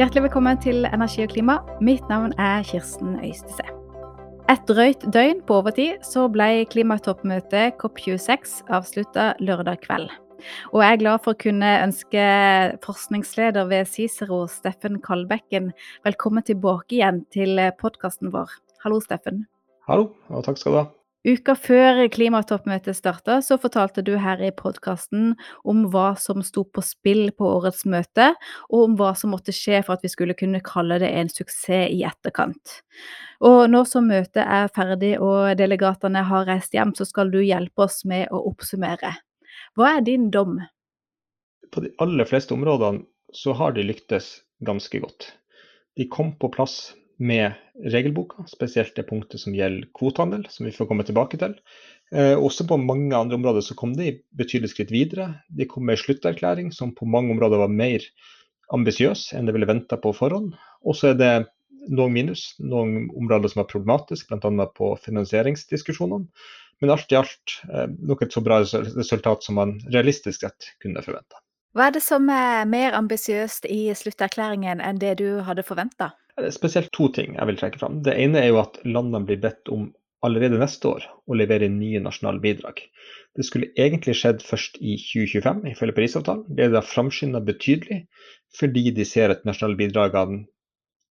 Hjertelig velkommen til Energi og klima. Mitt navn er Kirsten Øystese. Et drøyt døgn på overtid så ble klimatoppmøtet COP26 avslutta lørdag kveld. Og jeg er glad for å kunne ønske forskningsleder ved Cicero, Steffen Kalbekken, velkommen tilbake igjen til podkasten vår. Hallo, Steffen. Hallo, og takk skal du ha. Uka før klimatoppmøtet starta, så fortalte du her i podkasten om hva som sto på spill på årets møte, og om hva som måtte skje for at vi skulle kunne kalle det en suksess i etterkant. Og nå som møtet er ferdig og delegatene har reist hjem, så skal du hjelpe oss med å oppsummere. Hva er din dom? På de aller fleste områdene så har de lyktes ganske godt. De kom på plass med regelboka, spesielt det punktet som gjelder kvotehandel, som vi får komme tilbake til. Eh, også på mange andre områder så kom de betydelig skritt videre. De kom med en slutterklæring som på mange områder var mer ambisiøs enn det ville venta på forhånd. Og så er det noen minus, noen områder som er problematiske, bl.a. på finansieringsdiskusjonene. Men alt i alt eh, nok et så bra resultat som man realistisk sett kunne forventa. Hva er det som er mer ambisiøst i slutterklæringen enn det du hadde forventa? Spesielt to ting jeg vil trekke fram. Det ene er jo at landene blir bedt om allerede neste år å levere nye nasjonale bidrag. Det skulle egentlig skjedd først i 2025, ifølge Parisavtalen. Det er da framskynda betydelig, fordi de ser at nasjonale bidragene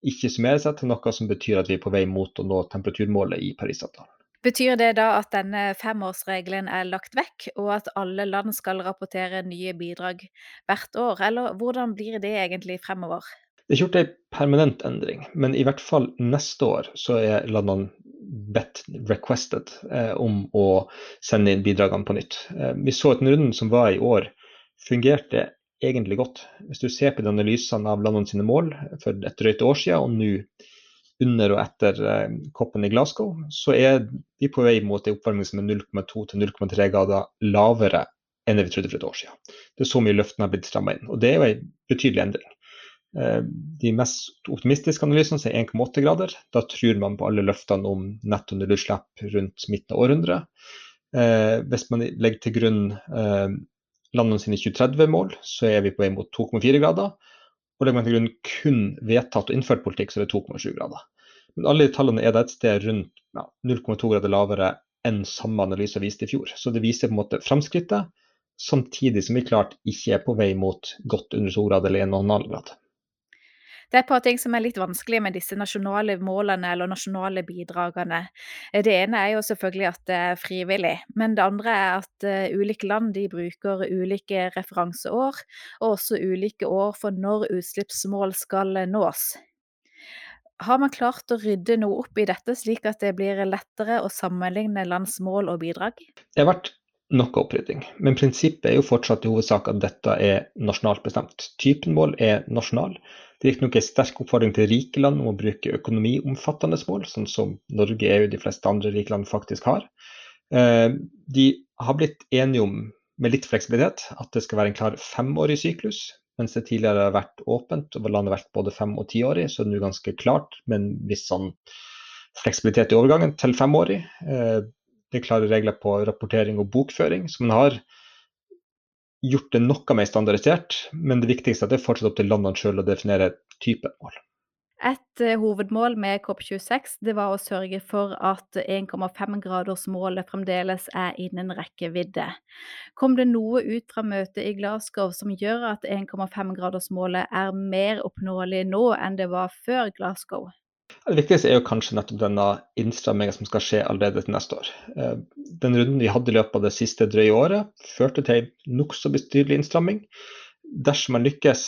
ikke summerer seg til noe som betyr at vi er på vei mot å nå temperaturmålet i Parisavtalen. Betyr det da at denne femårsregelen er lagt vekk, og at alle land skal rapportere nye bidrag hvert år, eller hvordan blir det egentlig fremover? Det er ikke gjort en permanent endring, men i hvert fall neste år så er landene bedt, requested, eh, om å sende inn bidragene på nytt. Eh, vi så at den runden som var i år, fungerte egentlig godt. Hvis du ser på de analysene av landene sine mål for et drøyt år siden, og nå under og etter eh, koppen i Glasgow, så er vi på vei mot en oppvarming som er 0,2 til 0,3 grader lavere enn det vi trodde for et år siden. Det er så mye løftene har blitt stramma inn. Og det er jo en betydelig endring. Eh, de mest optimistiske analysene sier 1,8 grader. Da tror man på alle løftene om netto nullutslipp rundt midten av århundret. Eh, hvis man legger til grunn landene sine 2030-mål, så er vi på vei mot 2,4 grader. Og legger man til grunn kun vedtatt og innført politikk, så er det 2,7 grader. Men alle de tallene er da et sted rundt ja, 0,2 grader lavere enn samme analyse viste i fjor. Så det viser på en måte framskrittet, samtidig som vi klart ikke er på vei mot godt under 2 grader eller 1,5 grader. Det er et par ting som er litt vanskelig med disse nasjonale målene eller nasjonale bidragene. Det ene er jo selvfølgelig at det er frivillig, men det andre er at uh, ulike land de bruker ulike referanseår, og også ulike år for når utslippsmål skal nås. Har man klart å rydde noe opp i dette, slik at det blir lettere å sammenligne lands mål og bidrag? Det har vært noe opprydding, men prinsippet er jo fortsatt i hovedsak at dette er nasjonalt bestemt. Typen mål er nasjonal, det er riktignok en sterk oppfordring til rike land om å bruke økonomiomfattende mål, sånn som Norge, EU og de fleste andre rike land faktisk har. Eh, de har blitt enige om, med litt fleksibilitet, at det skal være en klar femårig syklus. Mens det tidligere har vært åpent og landet har vært både fem- og tiårig, så er det nå ganske klart med en viss sånn fleksibilitet i overgangen til femårig. Eh, det er klare regler på rapportering og bokføring. som man har gjort det noe mer standardisert, men det viktigste er at det er fortsatt opp til landene sjøl å definere type mål. Et uh, hovedmål med COP26 det var å sørge for at 1,5-gradersmålet fremdeles er innen rekkevidde. Kom det noe ut fra møtet i Glasgow som gjør at 1,5-gradersmålet er mer oppnåelig nå enn det var før Glasgow? Det viktigste er jo kanskje nettopp denne innstramminga som skal skje allerede til neste år. Eh, den runden vi hadde i løpet av det siste drøye året, førte til en nokså betydelig innstramming. Dersom man lykkes,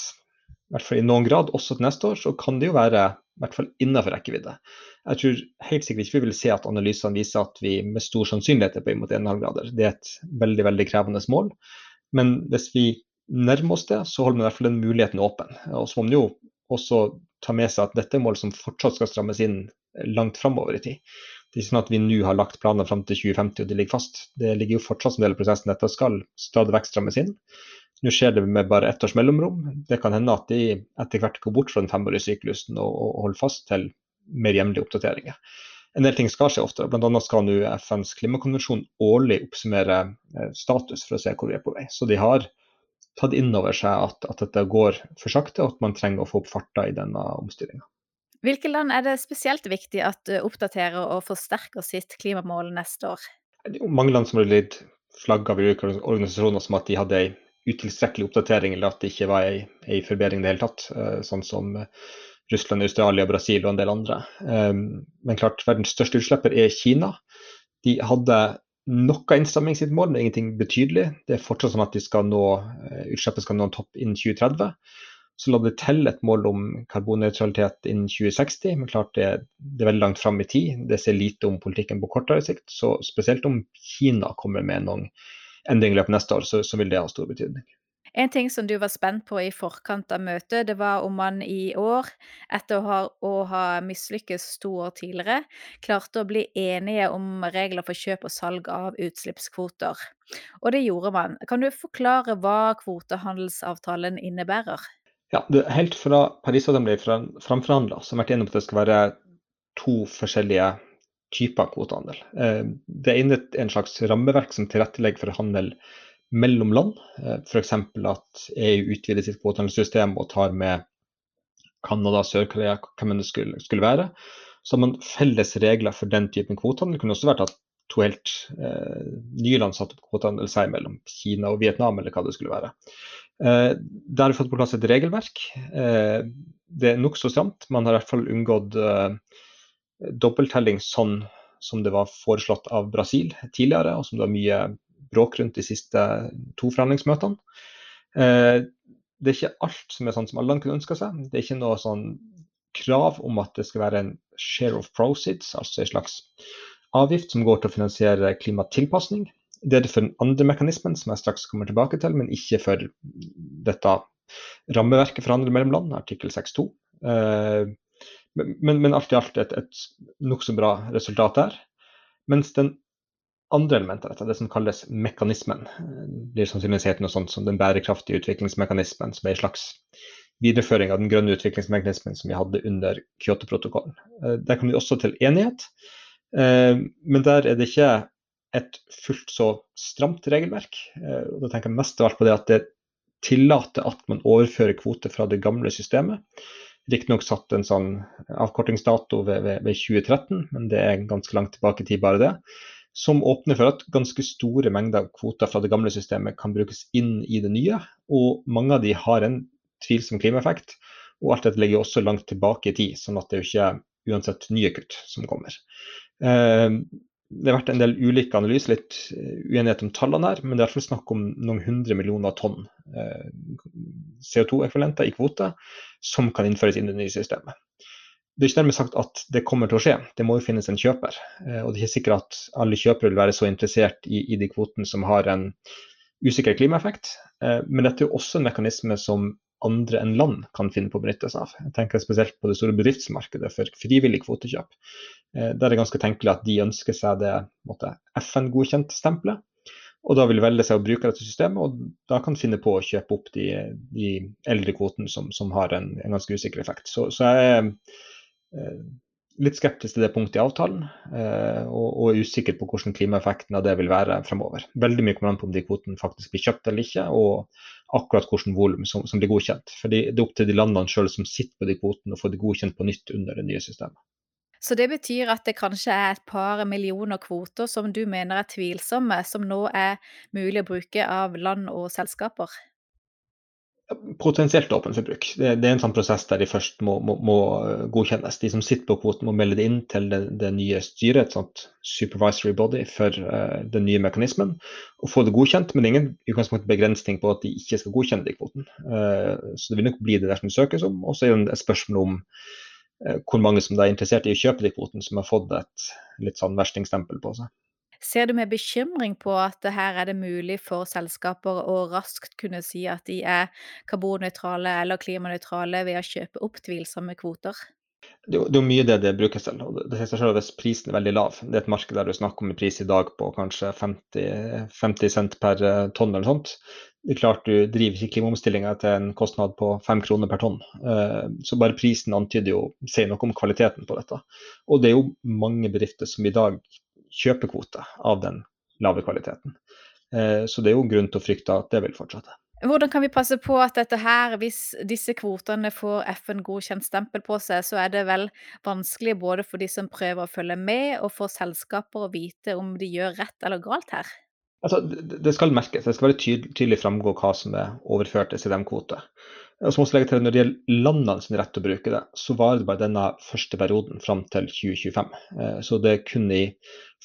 i hvert fall i noen grad, også til neste år, så kan det jo være i hvert fall innenfor rekkevidde. Jeg tror helt sikkert ikke vi vil se at analysene viser at vi med stor sannsynlighet er på imot 1,5 grader. Det er et veldig veldig krevende mål. Men hvis vi nærmer oss det, så holder vi i hvert fall den muligheten åpen. Og så må man jo også ta med seg at dette er mål som fortsatt skal strammes inn langt framover i tid. Det er ikke sånn at vi nå har lagt planer fram til 2050 og de ligger fast. Det ligger jo fortsatt som del av prosessen. Dette skal stadig vekk strammes inn. Nå skjer det med bare ett års mellomrom. Det kan hende at de etter hvert går bort fra den femårige syklusen og, og holder fast til mer jevnlige oppdateringer. En del ting skal skje oftere. Bl.a. skal nå FNs klimakonvensjon årlig oppsummere eh, status for å se hvor vi er på vei. Så de har tatt inn over seg at, at, dette går for sakte, og at man trenger å få opp farta i denne omstillinga. Hvilke land er det spesielt viktig at oppdaterer og forsterker sitt klimamål neste år? Mange land som har blitt flagga av ulike organisasjoner som at de hadde ei utilstrekkelig oppdatering, eller at det ikke var ei, ei forbedring i det hele tatt. Eh, sånn som Russland, Australia, Brasil og en del andre. Eh, men klart, verdens største utslipper er Kina. De hadde noe innstramming i sitt mål, men ingenting betydelig. Det er fortsatt sånn at de skal nå, eh, utslippet skal nå en topp innen 2030. Så la det til et mål om karbonnøytralitet innen 2060, men klart det, det, er veldig langt fram i tid. Det ser lite om politikken på kortere sikt. Så spesielt om Kina kommer med noen endringer i løpet av neste år, så, så vil det ha stor betydning. En ting som du var spent på i forkant av møtet, det var om man i år, etter å ha, å ha mislykkes to år tidligere, klarte å bli enige om regler for kjøp og salg av utslippskvoter. Og det gjorde man. Kan du forklare hva kvotehandelsavtalen innebærer? Ja, det, Helt fra Parisavtalen ble framforhandla, så har vært enig om at det skal være to forskjellige typer kvotehandel. Det det er en slags rammeverk som tilrettelegger for handel mellom land. Eh, F.eks. at EU utvider sitt kvotehandelssystem og tar med Canada, Sør-Korea, hvem det skulle, skulle, være. Så har man felles regler for den typen kvotehandel. Det kunne også vært at to helt eh, nye land satte opp kvotehandel seg mellom Kina og Vietnam, eller hva det skulle være. Eh, der har vi fått på plass et regelverk. Eh, det er nokså stramt. Man har i hvert fall unngått eh, dobbelttelling sånn som det var foreslått av Brasil tidligere, og som det var mye bråk rundt de siste to forhandlingsmøtene. Eh, det er ikke alt som er sånn som alle kunne ønska seg. Det er ikke noe sånn krav om at det skal være en share of proceeds, altså en slags avgift som går til å finansiere klimatilpasning. Det er det for den andre mekanismen, som jeg straks kommer tilbake til, men ikke for dette rammeverket for handel mellom land, artikkel 6.2. Eh, men, men, alt i alt et, et nokså bra resultat der. Mens den andre elementer av dette, det som kalles mekanismen. Det blir sannsynligvis hete noe sånt som den bærekraftige utviklingsmekanismen, som er en slags videreføring av den grønne utviklingsmekanismen som vi hadde under Kyoto-protokollen. Eh, der kom vi også til enighet, eh, men der er det ikke et fullt så stramt regelverk. Eh, da tenker jeg mest av alt på det at det tillater at man overfører kvoter fra det gamle systemet. Riktignok satt en sånn avkortingsdato ved, ved, ved 2013, men det er ganske langt tilbake i tid, bare det som åpner for at ganske store mengder kvoter fra det gamle systemet kan brukes inn i det nye. Og mange av de har en tvilsom klimaeffekt. Og alt dette ligger også langt tilbake i tid, sånn at det er jo ikke uansett nye kutt som kommer. Eh, det har vært en del ulike analyser, litt eh, uenighet om tallene her, men det er i hvert fall snakk om noen hundre millioner tonn eh, CO2-ekvivalenter i kvoter som kan innføres inn i det nye systemet det er ikke dermed sagt at det kommer til å skje, det må jo finnes en kjøper. Eh, og det er ikke sikkert at alle kjøpere vil være så interessert i, i de kvotene som har en usikker klimaeffekt. Eh, men dette er jo også en mekanisme som andre enn land kan finne på å benytte seg av. Jeg tenker spesielt på det store bedriftsmarkedet for frivillig kvotekjøp. Eh, der er det ganske tenkelig at de ønsker seg det FN-godkjente stempelet. Og da vil velge seg å bruke dette systemet, og da kan finne på å kjøpe opp de, de eldre kvotene som, som, har en, en ganske usikker effekt. Så, så jeg litt skeptisk til det punktet i avtalen, eh, og, er usikker på hvordan klimaeffekten av det vil være fremover. Veldig mye kommer an på om de kvotene faktisk blir kjøpt eller ikke, og akkurat hvilket volum som, som, blir godkjent. Fordi Det er opp til de landene selv som sitter på de kvotene, å få det godkjent på nytt under det nye systemet. Så det betyr at det kanskje er et par millioner kvoter som du mener er tvilsomme, som nå er mulig å bruke av land og selskaper? Potensielt åpen for bruk. Det, det, er en sånn prosess der de først må, må, må, eh, godkjennes. De som sitter på kvoten må melde det inn til det, det nye styret, et sånt supervisory body for uh, den nye mekanismen, og få det godkjent. Men ingen utgangspunkt begrensning på at de ikke skal godkjenne den kvoten. Uh, så det vil nok bli det dersom det søkes om. Og så er det et spørsmål om uh, hvor mange som er interessert i å kjøpe de kvoten, som har fått et litt sånn verstingstempel på seg. Ser du med bekymring på at her er det mulig for selskaper å raskt kunne si at de er karbonnøytrale eller klimanøytrale ved å kjøpe opp tvilsomme kvoter? Det er jo mye det det brukes til. og det seg selv Hvis prisen er veldig lav, det er et marked der du snakker om en pris i dag på kanskje 50, 50 cent per eh, tonn eller sånt, det er klart du driver ikke klimaomstillinga til en kostnad på fem kroner per tonn. Eh, så bare prisen antyder jo, sier noe om kvaliteten på dette. Og det er jo mange bedrifter som i dag kjøpekvote av den lave kvaliteten. Eh, så det er jo grunn til å frykte at det vil fortsette. Hvordan kan vi passe på at dette her, hvis disse kvotene får FN-godkjent stempel på seg, så er det vel vanskelig både for de som prøver å følge med, og for selskaper å vite om de gjør rett eller galt her? Altså, det skal merkes. Det skal være tydelig, tydelig framgå hva som er overført til CDM-kvote. Og så må legge til Når det gjelder landene sin rett til å bruke det, så varer det bare denne første perioden fram til 2025. Eh, så det er kun i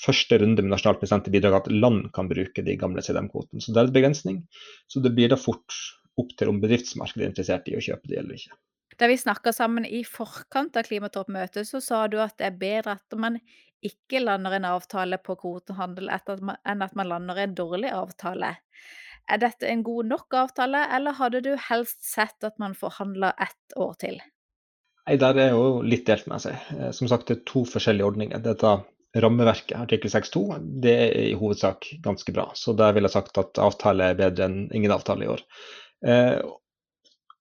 første runde med nasjonalt bestemte bidrag at land kan bruke de gamle CDM-kvotene. Så det er en begrensning. Så det blir da fort opp til om bedriftsmarkedet er interessert i å kjøpe det eller ikke. Da vi snakka sammen i forkant av klimatoppmøtet, så sa du at det er bedre at man ikke lander en avtale på kvotehandel enn at man lander en dårlig avtale. Er dette en god nok avtale, eller hadde du helst sett at man forhandla ett år til? Nei, Der er jo litt delt med seg. Eh, som sagt, det er to forskjellige ordninger. Dette rammeverket, artikkel 6.2, det er i hovedsak ganske bra. Så der vil jeg sagt at avtale er bedre enn ingen avtale i år. Eh,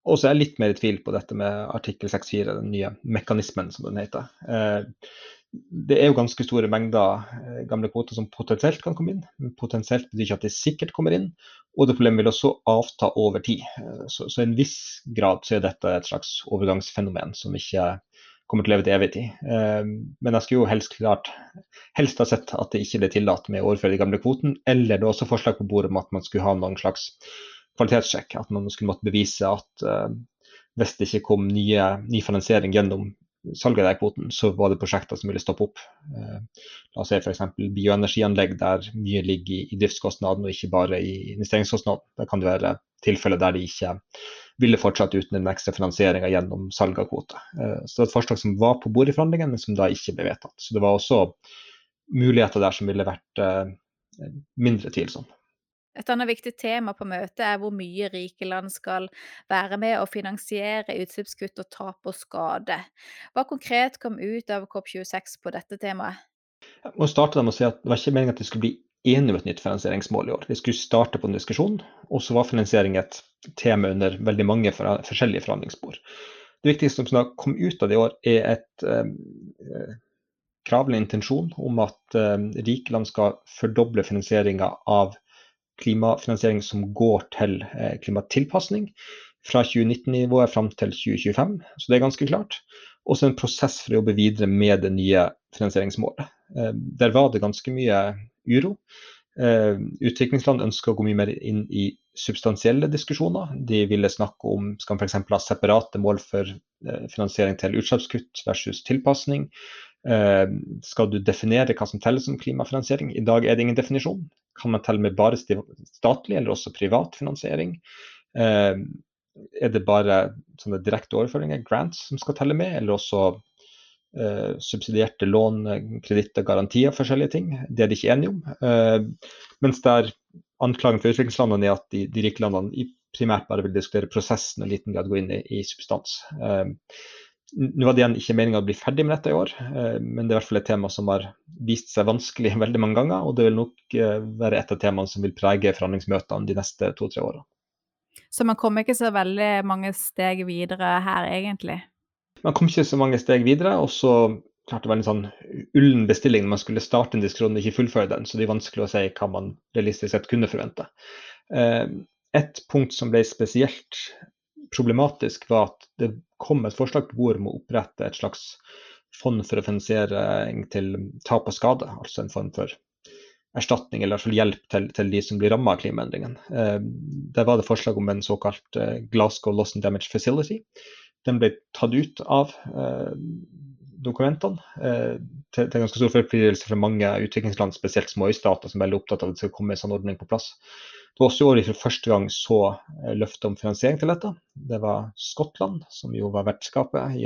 og så er jeg litt mer i tvil på dette med artikkel 6.4, den nye mekanismen som den heter. Eh, det er jo ganske store mengder eh, gamle kvoter som potensielt kan komme inn. Potensielt betyr ikke at det sikkert kommer inn. Og det problemet vil også avta over tid. Eh, så, i en viss grad så er dette et slags overgangsfenomen som ikke kommer til å leve til evig tid. Men jeg skulle jo helst klart helst ha sett at det ikke ble tillatt med å overføre de gamle kvoten, eller det er også forslag på bordet om at man skulle ha noen slags kvalitetssjekk. At man skulle måtte bevise at hvis det ikke kom nye, ny finansiering gjennom salget av kvoten, så var det prosjekter som ville stoppe opp. Uh, la oss si f.eks. bioenergianlegg der mye ligger i, driftskostnaden og ikke bare i investeringskostnaden. Det kan være tilfeller der de ikke ville fortsatt uten den ekstra finansieringa gjennom salg av kvote. Uh, så det var et forslag som var på bordet i forhandlingene, men som da ikke ble vedtatt. Så det var også muligheter der som ville vært mindre tvilsomme. Et annet viktig tema på møtet er hvor mye rike land skal være med å finansiere utslippskutt og tap og skade. Hva konkret kom ut av COP26 på dette temaet? Jeg må starte med å si at Det var ikke meningen at det skulle bli enige om et nytt finansieringsmål i år. Vi skulle starte på en diskusjon, og så var finansiering et tema under veldig mange forskjellige forhandlingsspor. Det viktigste som kom ut av det i år, er et eh, krav intensjon om at eh, rike land skal fordoble finansieringa av klimafinansiering som går til eh, klimatilpasning fra 2019-nivået fram til 2025. Så det er ganske klart. Også en prosess for å jobbe videre med det nye finansieringsmålet. Eh, der var det ganske mye uro. Uh, utviklingsland ønsker å gå mye mer inn i substansielle diskusjoner. De ville snakke om skal man f.eks. ha separate mål for finansiering til utslippskutt versus tilpasning. Uh, skal du definere hva som telles som klimafinansiering? I dag er det ingen definisjon. Kan man telle med bare statlig eller også privat finansiering? er det bare sånne direkte overføringer, grants, som skal telle med, eller også Eh, subsidierte lån, kreditter, garantier, forskjellige ting. Det er de ikke enige om. Eh, mens der anklagen for utviklingslandene er at de, de rike landene primært bare vil diskutere prosessen og liten grad gå inn i, i substans. Uh, nå var det igjen ikke meninga å bli ferdig med dette i år, men det er i hvert fall et tema som har vist seg vanskelig veldig mange ganger. Og det vil nok være et av temaene som vil prege forhandlingsmøtene de neste to-tre årene. Så man kom ikke så veldig mange steg videre her, egentlig? Man kom ikke så mange steg videre, og så klarte det var en sånn ullen bestilling når man skulle starte en diskusjon og ikke fullføre den, så det er vanskelig å si hva man realistisk sett kunne forvente. Eh, et punkt som ble spesielt problematisk, var at det kom et forslag på bordet om å opprette et slags fond for å finansiere til tap og skade, altså en form for erstatning eller hjelp til, til de som blir rammet av klimaendringene. Eh, der var det forslag om en såkalt eh, Glasgow Loss and Damage Facility, den ble tatt ut av eh, dokumentene eh, til, til, ganske stor forpliktelse fra mange utviklingsland, spesielt små øystater, som er veldig opptatt av at det skal komme en sånn ordning på plass. Det var også i år vi for første gang så eh, løftet om finansiering til dette. Det var Skottland, som jo var vertskapet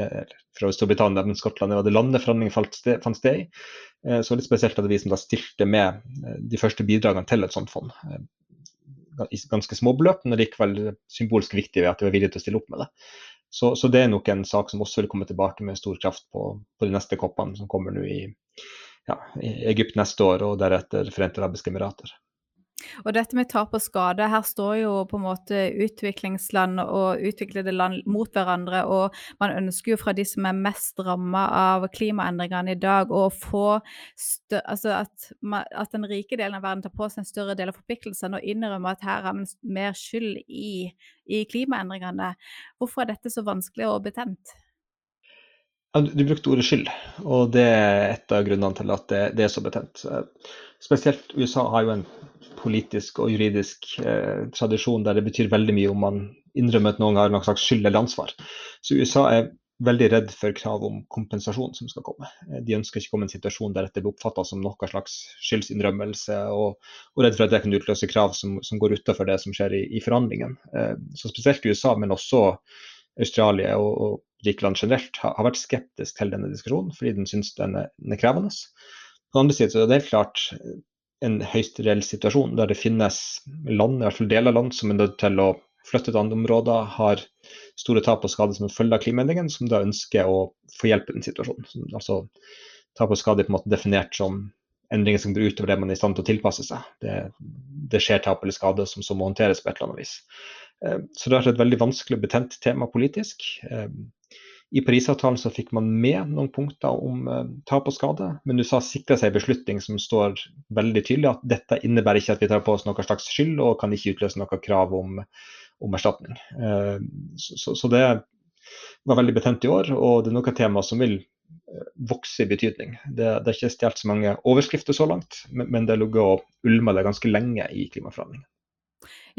fra Storbritannia, men Skottland var det landet forhandlingene fant sted, i. Eh, så litt spesielt at vi som da stilte med de første bidragene til et sånt fond. Ganske små beløp, men likevel symbolsk viktig ved at de var villige til å stille opp med det. Så, så, det er nok en sak som også vil komme tilbake med stor kraft på, på de neste koppene som kommer nå i, ja, i, Egypt neste år, og deretter Forente arabiske emirater. Og dette med tap og skade, her står jo på en måte utviklingsland og utviklede land mot hverandre. Og man ønsker jo fra de som er mest ramma av klimaendringene i dag, å få altså at, at, den rike delen av verden tar på seg en større del av forpliktelsene og innrømmer at her har man mer skyld i, i klimaendringene. Hvorfor er dette så vanskelig og betent? Du brukte ordet skyld, og det er et av grunnene til at det, det er så betent. Spesielt USA har jo en politisk og juridisk eh, tradisjon der det betyr veldig mye om man innrømmer at noen har noen slags skyld eller ansvar. Så USA er veldig redd for krav om kompensasjon som skal komme. Eh, de ønsker ikke å komme i en situasjon der dette blir oppfatta som noen slags skyldsinnrømmelse, og, og, redd for at det kan utløse krav som, som går utafor det som skjer i, i forhandlingene. Eh, så spesielt USA, men også Australia og, og rike land generelt, har, vært skeptisk til denne diskusjonen fordi den syns den er, krevende. På den andre siden så er det helt klart en høyst reell situasjon der det finnes land, i hvert fall deler av land, som er nødt til å flytte til andre områder, har store tap og skade som en følge av klimaendringene, som da ønsker å få hjelp i den situasjonen. Altså, tap og skade er på en måte definert som endringer som går utover det man er i stand til å tilpasse seg. Det, det skjer tap eller skade som så må håndteres på et eller annet vis. Eh, så det har vært et veldig vanskelig og betent tema politisk. Eh, i Parisavtalen så fikk man med noen punkter om eh, tap og skade, men USA sikra seg en beslutning som står veldig tydelig at dette innebærer ikke at vi tar på oss noen slags skyld og kan ikke utløse noe krav om, om erstatning. Eh, så, så, det var veldig betent i år, og det er noe tema som vil uh, vokse i betydning. Det, det er ikke stjålet så mange overskrifter så langt, men, men det har ligget og ulma ganske lenge i klimaforhandlingene.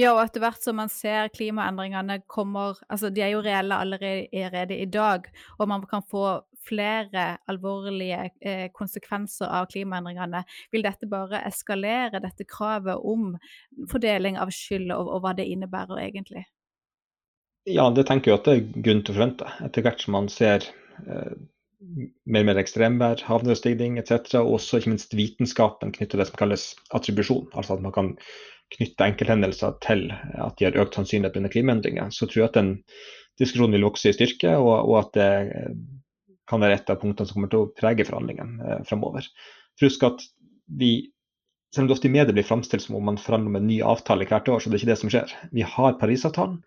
Ja, og etter hvert som man ser klimaendringene kommer Altså, de er jo reelle allerede i dag, og man kan få flere alvorlige eh, konsekvenser av klimaendringene. Vil dette bare eskalere dette kravet om fordeling av skyld, og, og hva det innebærer egentlig? Ja, det tenker jeg at det er grunn til å forvente. Etter hvert som man ser eh, mer og mer ekstremvær, havnestigning etc., og også ikke minst vitenskapen knyttet til det som kalles attribusjon. Altså at man kan knytte enkelthendelser til at de har økt sannsynlighet under klimaendringer, så tror jeg at den diskusjonen vil vokse i styrke, og, og at det eh, kan være et av punktene som kommer til å prege forhandlingene eh, framover. Husk at vi, selv om det ofte i media blir framstilt som om man forhandler om en ny avtale hvert år, så det er ikke det som skjer. Vi har Parisavtalen,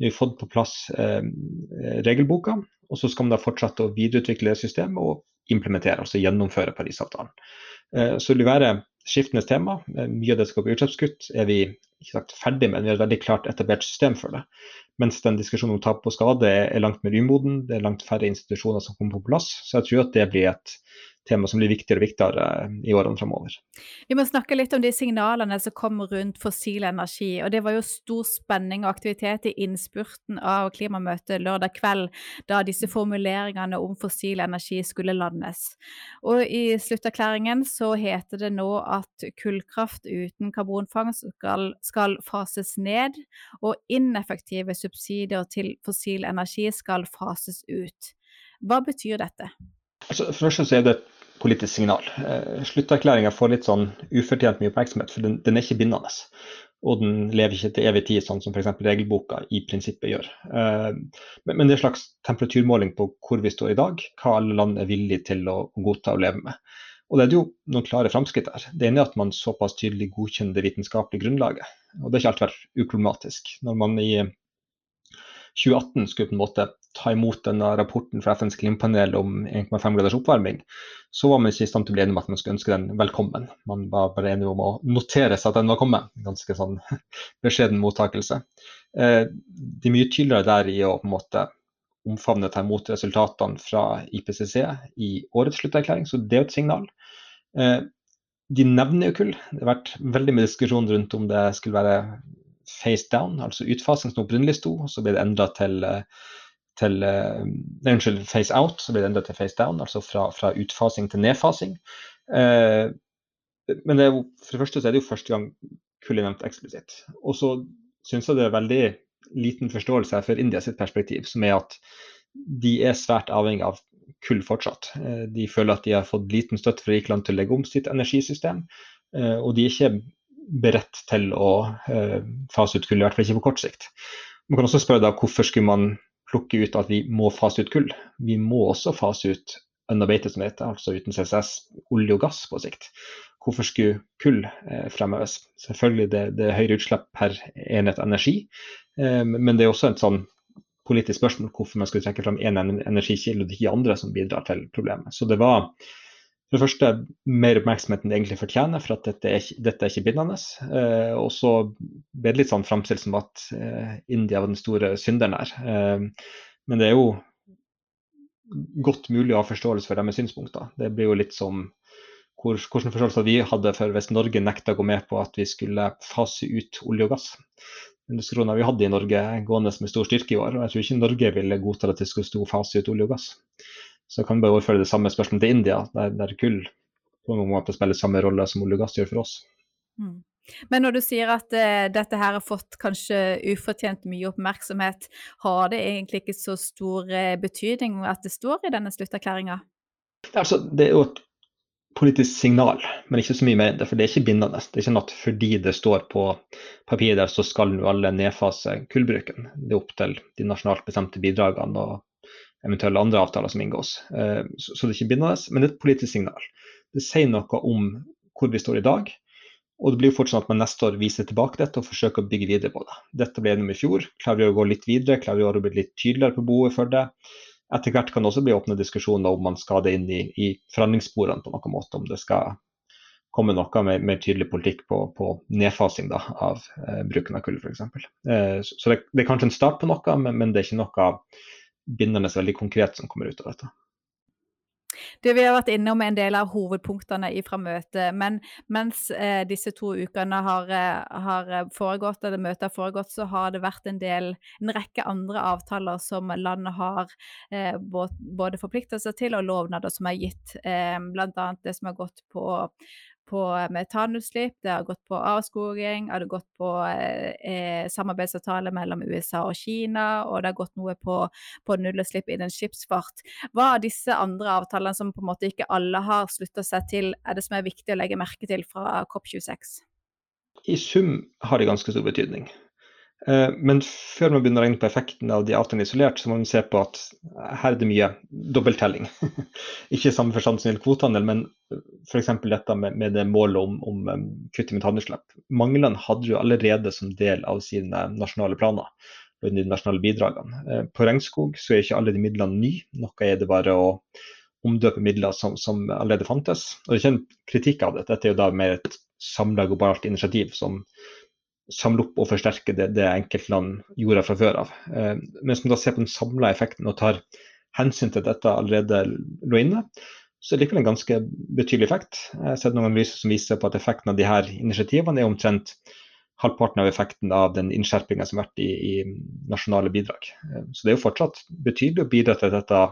vi har fått på plass eh, regelboka, og så skal man da fortsette å videreutvikle det systemet og implementere, altså gjennomføre Parisavtalen. Eh, så det vil være skiftende tema. Eh, mye av det går på utslippskutt er vi ikke sagt ferdig med, vi har et veldig klart etablert system for det. Mens den diskusjonen om tap og skade er langt mer umoden, det er langt færre institusjoner som kommer på plass. Så jeg tror at det blir et tema som blir viktigere og viktigere i årene fremover. Vi må snakke litt om de signalene som kommer rundt fossil energi. og Det var jo stor spenning og aktivitet i innspurten av klimamøtet lørdag kveld, da disse formuleringene om fossil energi skulle landes. Og I slutterklæringen så heter det nå at kullkraft uten karbonfangst skal, skal fases ned, og ineffektive subsidier til fossil energi skal fases ut. Hva betyr dette? Altså, for det så er det et politisk signal. Eh, Slutterklæringa får litt sånn ufortjent mye oppmerksomhet, for den, den, er ikke bindende. Og den lever ikke til evig tid, sånn som f.eks. regelboka i prinsippet gjør. Eh, men, men, det er en slags temperaturmåling på hvor vi står i dag, hva alle land er villige til å, å godta og leve med. Og det er jo noen klare framskritt der. Det ene er at man såpass tydelig godkjenner det vitenskapelige grunnlaget. Og det har ikke alltid vært uproblematisk. Når man i 2018 skulle på en måte ta imot denne rapporten fra FNs klimapanel om 1,5 graders oppvarming, så var man ikke i stand til å bli enig om at man skulle ønske den velkommen. Man var bare enig om å notere seg at den var kommet. Ganske sånn beskjeden mottakelse. Eh, det er mye tydeligere der i å på en måte omfavne ta imot resultatene fra IPCC i årets slutterklæring, så det er jo et signal. Eh, de nevner jo kull. Det har vært veldig mye diskusjon rundt om det skulle være face down, altså utfasing som opprinnelig sto, så ble det endra til uh, til uh, Unnskyld, face out, så blir det endra til face down, altså fra, fra utfasing til nedfasing. Uh, men det jo, for det første så er det jo første gang kull er nevnt eksplisitt. Og så syns jeg det er veldig liten forståelse for India sitt perspektiv, som er at de er svært avhengig av kull fortsatt. Uh, de føler at de har fått liten støtte fra rike land til å legge om sitt energisystem, og de er ikke beredt til å fase ut kull, i hvert fall ikke på kort sikt. Man kan også spørre da hvorfor skulle man plukke ut at vi må fase ut kull. Vi må også fase ut unabated, som heter, altså uten CCS, olje og gass på sikt. hvorfor skulle kull eh, fremheves? Selvfølgelig det, det er høyere utslipp per enhet energi, eh, men det er også et sånn politisk spørsmål hvorfor man skulle trekke fram én energikilde og ikke andre som bidrar til problemet. Så det var for det første mer oppmerksomhet enn det egentlig fortjener, for at dette er ikke, dette er ikke bindende. Eh, og så ble det litt sånn framstilt som at eh, India var den store synderen her. Eh, men det er jo godt mulig å ha forståelse for deres synspunkter. Det blir jo litt som hvor, hvordan forståelse vi hadde for hvis Norge nekta å gå med på at vi skulle fase ut olje og gass. Den diskusjonen vi hadde i Norge gående med stor styrke i år, og jeg tror ikke Norge ville godta at det skulle stå fase ut olje og gass. Så kan vi bare overføre det samme spørsmålet til India, der, der kull på noen måte spiller samme rolle som olje og gass gjør for oss. Mm. Men når du sier at uh, dette her har fått kanskje ufortjent mye oppmerksomhet, har det egentlig ikke så stor uh, betydning at det står i denne slutterklæringa? Altså, det er jo et politisk signal, men ikke så mye mer enn det. For det er ikke bindende. Det er ikke noe fordi det står på papiret der, så skal nå alle nedfase kullbruken. Det er opp til de nasjonalt bestemte bidragene og eventuelle andre avtaler som inngås. Uh, så, det er ikke bindende, men det er et politisk signal. Det sier noe om hvor vi står i dag, og det blir jo fortsatt at man neste år viser tilbake dette og forsøker å bygge videre på det. Dette ble gjennom i fjor. Klarer vi å gå litt videre, klarer vi å bli litt tydeligere på behovet for det. Etter hvert kan det også bli åpne diskusjoner om man skal det inn i, i forhandlingssporene på noen måte. Om det skal komme noe mer, mer tydelig politikk på, på nedfasing da, av eh, bruken av kull f.eks. Eh, så det, det, er kanskje en start på noe, men, men det er ikke noe bindende veldig konkret som kommer ut av dette. Du, vi har vært innom en del av hovedpunktene fra møtet, men mens eh, disse to ukene har, eh, har, foregått, eller møtet har foregått, så har det vært en del, en rekke andre avtaler som landet har eh, både forpliktet seg til og lovnader som er gitt. Eh, Bl.a. det som har gått på på metanutslipp, det har gått på avskoging, det har gått på eh, samarbeidsavtale mellom USA og Kina, og det har gått noe på, på nullutslipp innen skipsfart. Hva av disse andre avtalene som på en måte ikke alle har slutta seg til, er det som er viktig å legge merke til fra COP26? I sum har det ganske stor betydning. Eh, men før man begynner å regne på effekten av de artene isolert, så må man se på at her er det mye dobbelttelling. Ikke i samme forstand som gjelder kvotehandel, men f.eks. dette med, med, det målet om, om um, kutt i metanutslipp. Mange land hadde jo allerede som del av sine nasjonale planer og de nasjonale bidragene. Eh, på regnskog så er ikke alle de midlene nye, noe er det bare å omdøpe midler som, som allerede fantes. Og Det er ikke en kritikk av det, dette er jo da mer et samla globalt initiativ som samle opp og forsterke det, det enkeltland gjorde fra før av. Eh, mens man da ser på den samla effekten og tar hensyn til at dette allerede lå inne, så er det likevel en ganske betydelig effekt. Jeg har sett noen analyser som viser på at effekten av de her initiativene er omtrent halvparten av effekten av den innskjerpinga som har vært i, i, nasjonale bidrag. Eh, så det er jo fortsatt betydelig å bidra til at dette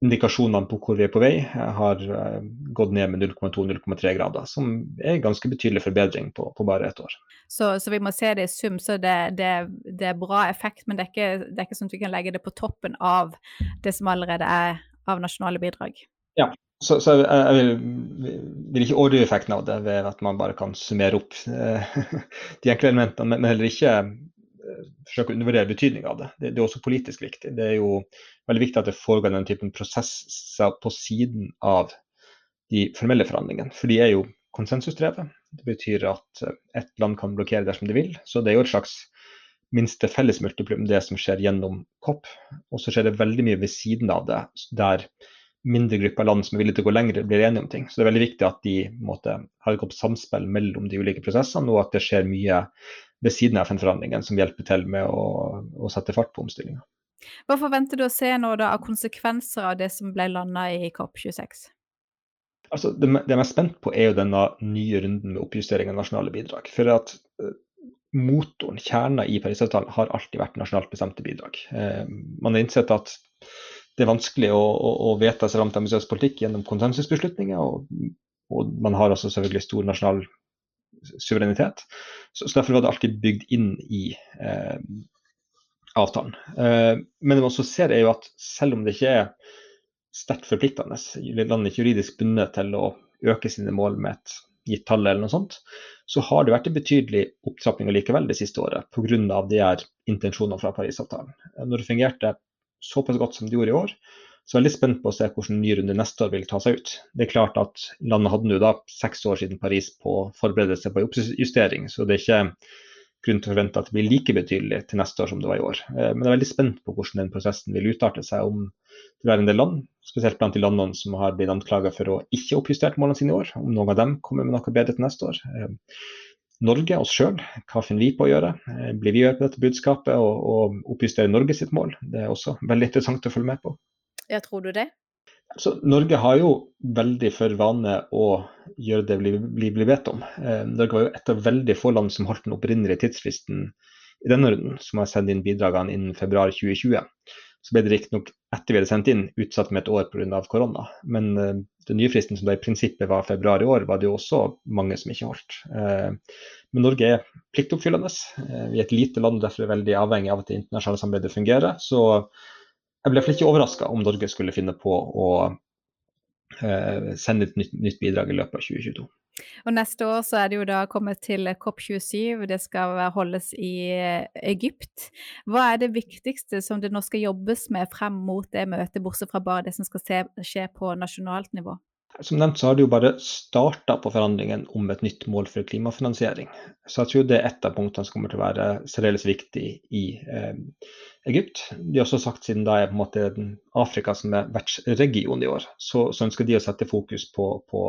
indikasjonene på hvor vi er på vei, har eh, gått ned med 0,2-0,3 grader, som er en ganske betydelig forbedring på, på bare ett år. Så, så, vi må se det i sum, så det, det, det er bra effekt, men det er, ikke, det er, ikke, sånn at vi kan legge det på toppen av det som allerede er av nasjonale bidrag? Ja, så, så jeg, jeg vil, vil, ikke overdrive effekten av det ved at man bare kan summere opp eh, de enkle elementene, men heller ikke forsøke å undervurdere betydninga av det. det. det. er også politisk viktig. Det er jo veldig viktig at det foregår den typen prosesser på siden av de formelle forhandlingene. For de er jo konsensusdrevet. Det betyr at ett land kan blokkere dersom de vil. Så det er jo et slags minste felles multiplum, det som skjer gjennom COP. Og så skjer det veldig mye ved siden av det, der mindre grupper land som er villige til å gå lenger, blir enige om ting. Så det er veldig viktig at de måte, har et godt samspill mellom de ulike prosessene, og at det skjer mye ved siden av FN-forhandlingene som hjelper til med å, å sette fart på omstillinga. Hva forventer du å se nå da av konsekvenser av det som ble landa i COP26? Altså, det, det, jeg er spent på, er jo denne nye runden med oppjustering av nasjonale bidrag. For at uh, motoren, kjerna i Parisavtalen, har alltid vært nasjonalt bestemte bidrag. Eh, man har innsett at det er vanskelig å, å, å vedta seg fram til ambisiøs politikk gjennom konsensusbeslutninger. Og, og, man har også selvfølgelig stor nasjonal suverenitet. Så, så, Derfor var det alltid bygd inn i eh, avtalen. Eh, men det man også ser, er jo at selv om det ikke er sterkt forpliktende, landet ikke juridisk bundet til å øke sine mål med et gitt tall eller noe sånt, så har det vært en betydelig opptrapping likevel det siste året pga. de her intensjonene fra Parisavtalen. Når det fungerte såpass godt som de gjorde i år, Så jeg er litt spent på å se hvordan ny runde neste år vil ta seg ut. Det er klart at Landet hadde nå da seks år siden Paris på forberedelse på oppjustering, så det er ikke grunn til å forvente at det blir like betydelig til neste år som det var i år. Eh, men jeg er veldig spent på hvordan den prosessen vil utarte seg. Om det vil være en del land, spesielt blant de landene som har blitt anklaget for å ikke oppjustere målene sine i år, om noen av dem kommer med noe bedre til neste år. Norge, oss sjøl, hva finner vi på å gjøre? Eh, blir vi gjøre på dette budskapet og, og oppjustere Norge sitt mål? Det er også veldig interessant å følge med på. Ja, tror du det? Så Norge har jo veldig for vane å gjøre det vi blir, blir bedt om. Eh, Norge var jo et av veldig få land som holdt den opprinnelige tidsfristen i denne runden, som har sendt inn bidragene innen februar 2020. Så ble det riktignok etter vi hadde sendt inn, utsatt med et år pga. korona. Men uh, den nye fristen som da i prinsippet var februar i år, var det jo også mange som ikke holdt. Uh, men Norge er pliktoppfyllende. Uh, vi er et lite land, og derfor er veldig avhengig av at det internasjonale samarbeidet fungerer. Så jeg ble ikke overraska om Norge skulle finne på å sende et nytt, nytt, bidrag i løpet av 2022. Og Neste år så er det jo da kommet til COP27, det skal holdes i eh, Egypt. Hva er det viktigste som det nå skal jobbes med frem mot det møtet, bortsett fra bare det som skal skje på nasjonalt nivå? Som nevnt så har det jo bare starta på forhandlingene om et nytt mål for klimafinansiering. Så jeg tror det er et av punktene som kommer til å være særdeles viktig i eh, Egypt. De har også sagt siden da er på en måte Afrika som er vertsregion i år, så, så, ønsker de å sette fokus på, på,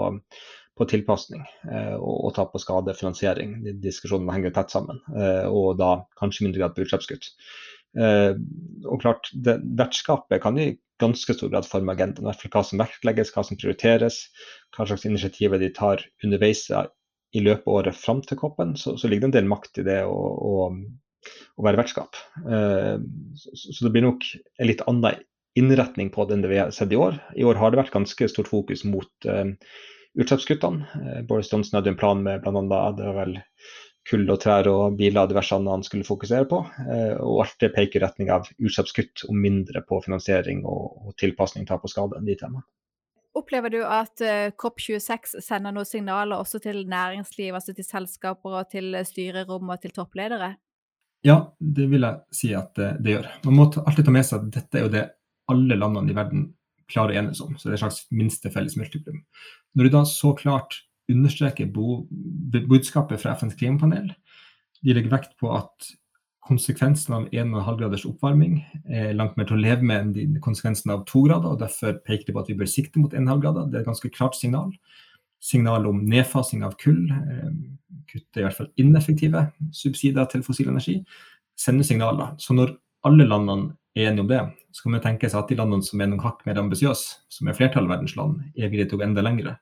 på tilpasning eh, og, og ta på skade finansiering. De diskusjonene henger tett sammen, eh, og da kanskje mindre grad på utslippskutt. Eh, og klart, det, Vertskapet kan i ganske stor grad forme agendaen. Hvert fall hva som vektlegges, hva som prioriteres, hva slags initiativer de tar underveis i løpet av året fram til koppen. Så, så, ligger det en del makt i det å, å, å være vertskap. Så, så, det blir nok en litt annen innretning på det enn det vi har sett i år. I år har det vært ganske stort fokus mot eh, utslippskuttene. Eh, Boris Johnson hadde en plan med bl.a. det var vel kull og trær og biler og diverse annet han skulle fokusere på. Eh, og alt det peker i retning av utslippskutt og mindre på finansiering og, tilpasning tap og skade. de temaene. Opplever du at uh, COP26 sender noen signaler også til næringsliv, altså til selskaper og til styrerom og til toppledere? Ja, det vil jeg si at det, det gjør. Man må alltid ta med seg at dette er jo det alle landene i verden klarer å enes om. Så det er et slags minste felles multiplum. Når du da så klart understreker budskapet fra FNs klimapanel. De legger vekt på at konsekvensen av 1,5 graders oppvarming er langt mer til å leve med enn konsekvensen av 2 grader. og Derfor peker de på at vi bør sikte mot 1,5 grader. Det er et ganske klart signal. Signal om nedfasing av kull, eh, kutte i hvert fall ineffektive subsidier til fossil energi, sender signaler. Så når alle landene enige om det, så kan man tenke seg at de landene som er noen hakk mer ambisiøse, som er flertallet av verdens land, er villige til å gå enda lengre.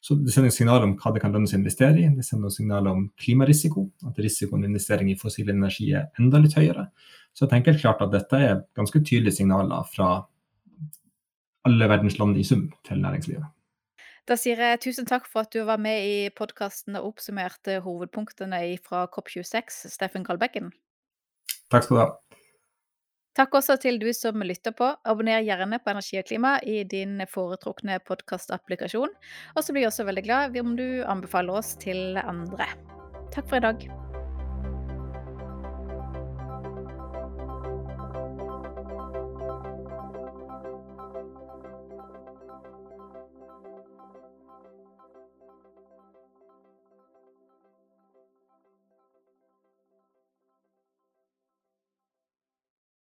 Så Det sender signaler om hva det kan lønnes å investere i. Det sender signaler om klimarisiko, at risikoen ved investering i fossil energi er enda litt høyere. Så jeg tenker klart at dette er ganske tydelige signaler fra alle verdens land i sum til næringslivet. Da sier jeg tusen takk for at du var med i podkasten og oppsummerte hovedpunktene fra COP26, Steffen Kalbekken. Takk skal du ha. Takk også til du som lytter på. Abonner gjerne på Energi og klima i din foretrukne podkastapplikasjon. Og så blir jeg også veldig glad om du anbefaler oss til andre. Takk for i dag.